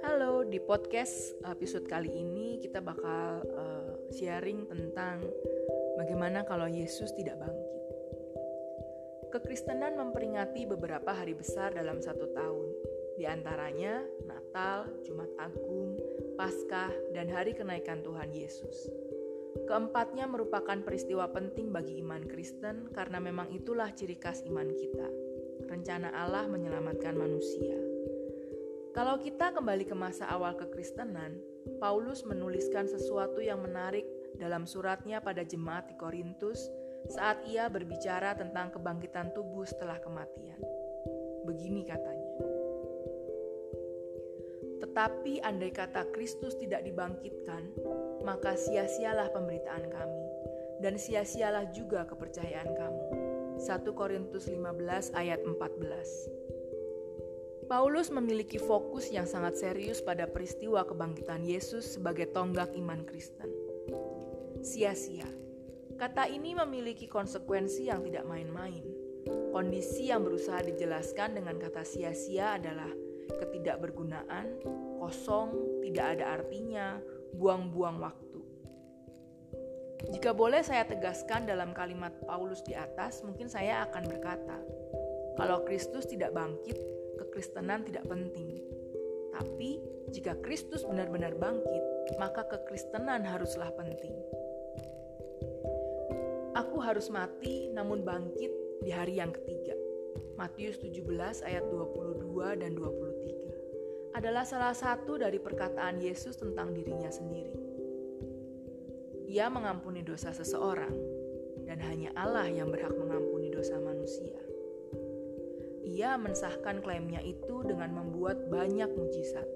Halo, di podcast episode kali ini kita bakal uh, sharing tentang bagaimana kalau Yesus tidak bangkit. Kekristenan memperingati beberapa hari besar dalam satu tahun, di antaranya Natal, Jumat Agung, Paskah, dan Hari Kenaikan Tuhan Yesus. Keempatnya merupakan peristiwa penting bagi iman Kristen karena memang itulah ciri khas iman kita. Rencana Allah menyelamatkan manusia. Kalau kita kembali ke masa awal kekristenan, Paulus menuliskan sesuatu yang menarik dalam suratnya pada jemaat di Korintus saat ia berbicara tentang kebangkitan tubuh setelah kematian. Begini katanya. Tetapi andai kata Kristus tidak dibangkitkan, maka sia-sialah pemberitaan kami, dan sia-sialah juga kepercayaan kamu. 1 Korintus 15 ayat 14 Paulus memiliki fokus yang sangat serius pada peristiwa kebangkitan Yesus sebagai tonggak iman Kristen. Sia-sia. Kata ini memiliki konsekuensi yang tidak main-main. Kondisi yang berusaha dijelaskan dengan kata sia-sia adalah ketidakbergunaan, kosong, tidak ada artinya, buang-buang waktu. Jika boleh saya tegaskan dalam kalimat Paulus di atas, mungkin saya akan berkata, kalau Kristus tidak bangkit, kekristenan tidak penting. Tapi, jika Kristus benar-benar bangkit, maka kekristenan haruslah penting. Aku harus mati namun bangkit di hari yang ketiga. Matius 17 ayat 22 dan 23 adalah salah satu dari perkataan Yesus tentang dirinya sendiri. Ia mengampuni dosa seseorang, dan hanya Allah yang berhak mengampuni dosa manusia. Ia mensahkan klaimnya itu dengan membuat banyak mujizat.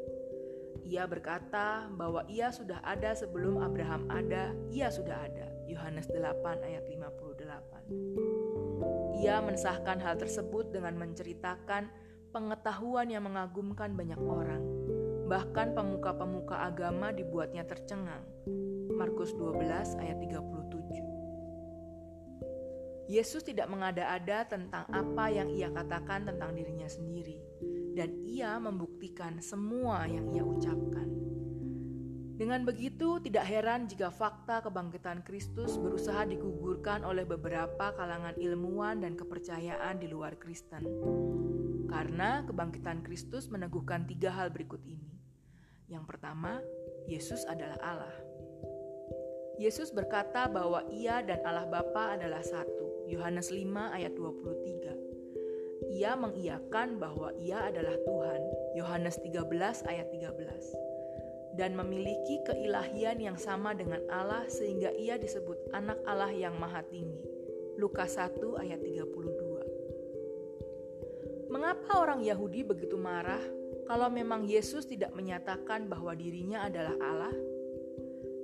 Ia berkata bahwa ia sudah ada sebelum Abraham ada, ia sudah ada. Yohanes 8 ayat 58. Ia mensahkan hal tersebut dengan menceritakan pengetahuan yang mengagumkan banyak orang. Bahkan pemuka-pemuka agama dibuatnya tercengang. Markus 12 ayat 37. Yesus tidak mengada-ada tentang apa yang ia katakan tentang dirinya sendiri dan ia membuktikan semua yang ia ucapkan. Dengan begitu, tidak heran jika fakta kebangkitan Kristus berusaha digugurkan oleh beberapa kalangan ilmuwan dan kepercayaan di luar Kristen. Karena kebangkitan Kristus meneguhkan tiga hal berikut ini. Yang pertama, Yesus adalah Allah. Yesus berkata bahwa ia dan Allah Bapa adalah satu. Yohanes 5 ayat 23. Ia mengiyakan bahwa ia adalah Tuhan. Yohanes 13 ayat 13 dan memiliki keilahian yang sama dengan Allah sehingga ia disebut anak Allah yang maha tinggi. Lukas 1 ayat 32. Mengapa orang Yahudi begitu marah kalau memang Yesus tidak menyatakan bahwa dirinya adalah Allah?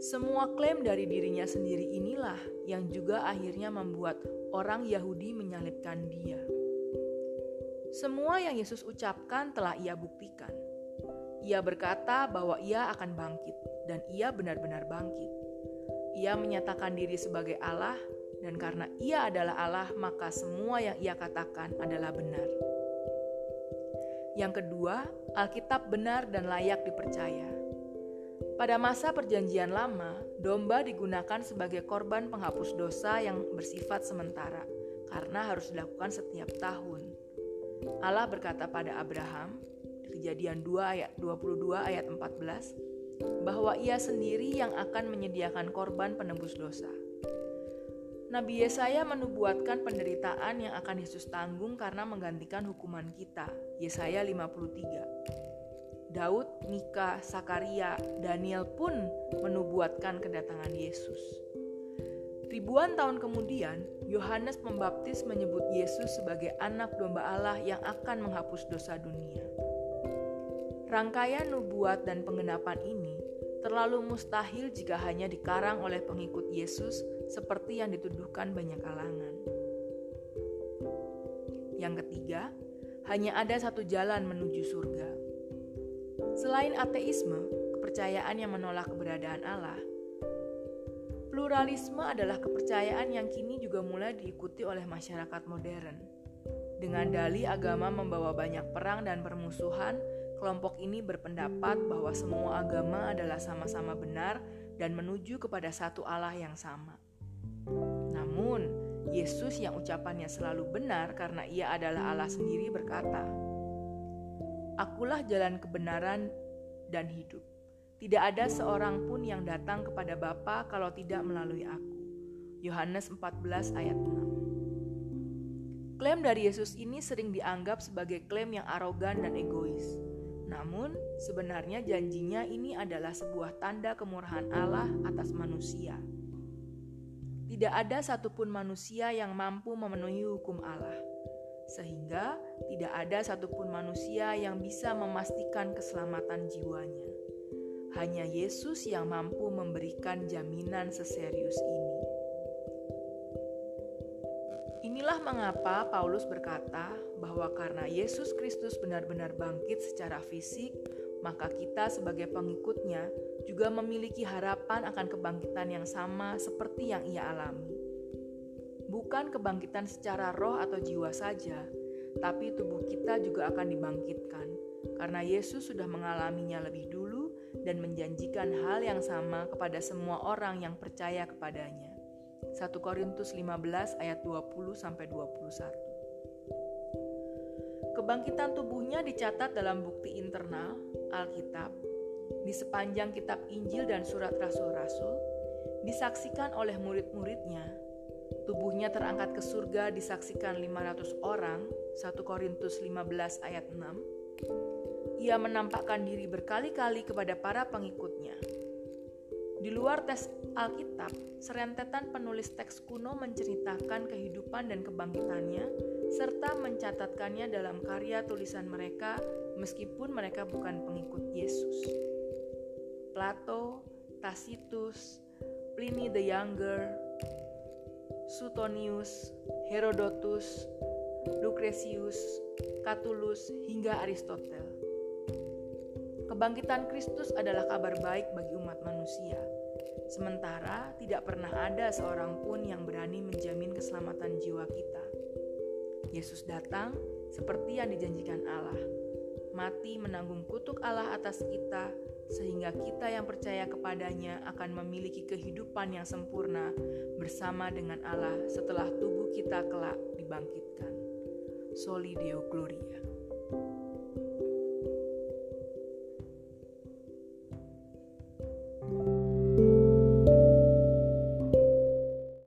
Semua klaim dari dirinya sendiri inilah yang juga akhirnya membuat orang Yahudi menyalibkan dia. Semua yang Yesus ucapkan telah ia buktikan. Ia berkata bahwa ia akan bangkit, dan ia benar-benar bangkit. Ia menyatakan diri sebagai Allah, dan karena ia adalah Allah, maka semua yang ia katakan adalah benar. Yang kedua, Alkitab benar dan layak dipercaya. Pada masa Perjanjian Lama, domba digunakan sebagai korban penghapus dosa yang bersifat sementara, karena harus dilakukan setiap tahun. Allah berkata pada Abraham, Kejadian 2 ayat 22 ayat 14 bahwa ia sendiri yang akan menyediakan korban penebus dosa. Nabi Yesaya menubuatkan penderitaan yang akan Yesus tanggung karena menggantikan hukuman kita. Yesaya 53. Daud, Mika, Sakaria, Daniel pun menubuatkan kedatangan Yesus. Ribuan tahun kemudian, Yohanes Pembaptis menyebut Yesus sebagai anak domba Allah yang akan menghapus dosa dunia. Rangkaian nubuat dan pengenapan ini terlalu mustahil jika hanya dikarang oleh pengikut Yesus seperti yang dituduhkan banyak kalangan. Yang ketiga, hanya ada satu jalan menuju surga. Selain ateisme, kepercayaan yang menolak keberadaan Allah, pluralisme adalah kepercayaan yang kini juga mulai diikuti oleh masyarakat modern. Dengan dali agama membawa banyak perang dan permusuhan, kelompok ini berpendapat bahwa semua agama adalah sama-sama benar dan menuju kepada satu Allah yang sama. Namun, Yesus yang ucapannya selalu benar karena ia adalah Allah sendiri berkata, Akulah jalan kebenaran dan hidup. Tidak ada seorang pun yang datang kepada Bapa kalau tidak melalui aku. Yohanes 14 ayat 6 Klaim dari Yesus ini sering dianggap sebagai klaim yang arogan dan egois. Namun, sebenarnya janjinya ini adalah sebuah tanda kemurahan Allah atas manusia. Tidak ada satupun manusia yang mampu memenuhi hukum Allah, sehingga tidak ada satupun manusia yang bisa memastikan keselamatan jiwanya. Hanya Yesus yang mampu memberikan jaminan seserius ini. Inilah mengapa Paulus berkata bahwa karena Yesus Kristus benar-benar bangkit secara fisik, maka kita sebagai pengikutnya juga memiliki harapan akan kebangkitan yang sama seperti yang ia alami. Bukan kebangkitan secara roh atau jiwa saja, tapi tubuh kita juga akan dibangkitkan, karena Yesus sudah mengalaminya lebih dulu dan menjanjikan hal yang sama kepada semua orang yang percaya kepadanya. 1 Korintus 15 ayat 20 sampai 21. Kebangkitan tubuhnya dicatat dalam bukti internal Alkitab di sepanjang kitab Injil dan surat rasul-rasul disaksikan oleh murid-muridnya. Tubuhnya terangkat ke surga disaksikan 500 orang, 1 Korintus 15 ayat 6. Ia menampakkan diri berkali-kali kepada para pengikutnya di luar teks Alkitab, serentetan penulis teks kuno menceritakan kehidupan dan kebangkitannya, serta mencatatkannya dalam karya tulisan mereka meskipun mereka bukan pengikut Yesus. Plato, Tacitus, Pliny the Younger, Suetonius, Herodotus, Lucretius, Catullus, hingga Aristotle. Kebangkitan Kristus adalah kabar baik bagi umat manusia Sementara tidak pernah ada seorang pun yang berani menjamin keselamatan jiwa kita. Yesus datang seperti yang dijanjikan Allah, mati menanggung kutuk Allah atas kita, sehingga kita yang percaya kepadanya akan memiliki kehidupan yang sempurna bersama dengan Allah setelah tubuh kita kelak dibangkitkan. Soli Deo Gloria.